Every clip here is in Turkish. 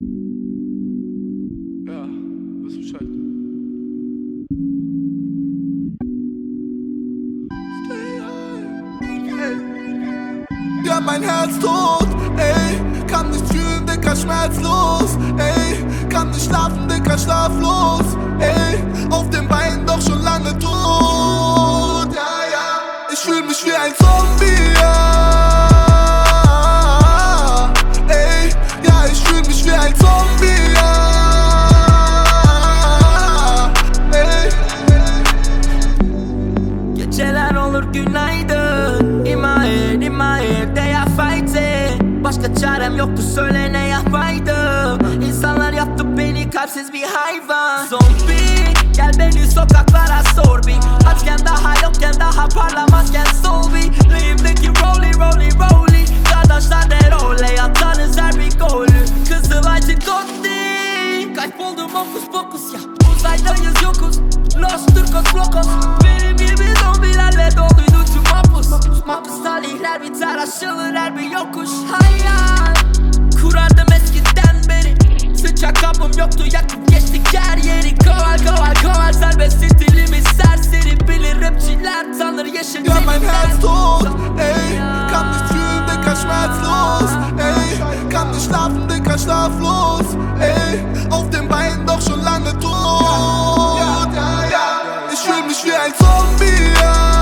Ja, wisst Bescheid. Stay high. Ja, mein Herz tot, ey. Kann nicht fühlen, dicker, schmerzlos, ey. Kann nicht schlafen, dicker, schlaflos, günaydın. In my head, in my head they are fighting. Başka çarem yoktu söyle ne yapaydım? İnsanlar yaptı beni kalpsiz bir hayvan. Zombi Gel beni sokaklara sor bir. Açken daha yokken daha parlamazken sol bir. Neyimdeki rolly rolly rolly Kardeşler de role yatanız her bir golü. Kızılaycı Gotti Kayboldum okus pokus ya. Uzaydayız yokuz. Los Turcos Locos Benim gibi zombilerle doluydu. tüm mapus Mapus talihler biter aşılır her bir yokuş Hayal Kurardım eskiden beri Sıçak kapım yoktu yakıp geçtik her yeri Koval koval koval serbest stilimiz serseri Bilir rapçiler tanır yeşil mein denizler. Herz tot, ey. Kann nicht fühlen, dicker, schmerzlos, ey. Kann nicht schlafen, dicker, schlaflos, ey. Auf dem Bein doch schon lange tot. Ich fühl mich wie ein Zombie, ja.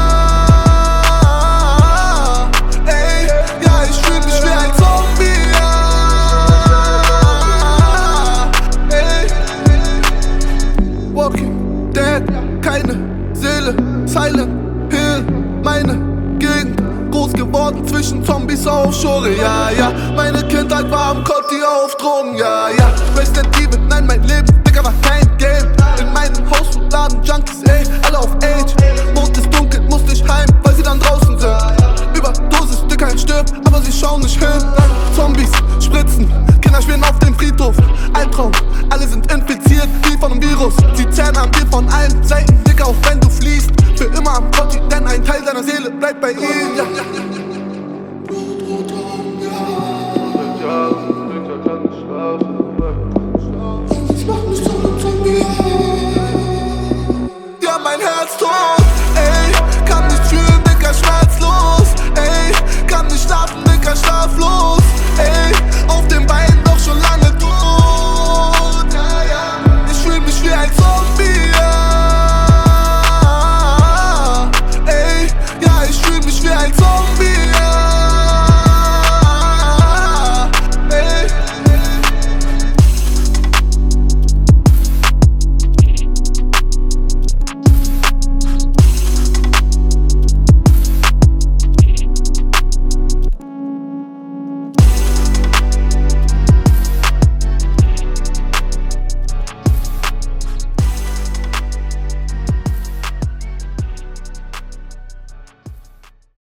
Dead, keine Seele, Silent Hill, meine Gegend. Groß geworden zwischen Zombies auf Schore, ja, ja. Meine Kindheit war am Kotti auf Drogen, ja, ja. Resident Evil, nein, mein 一。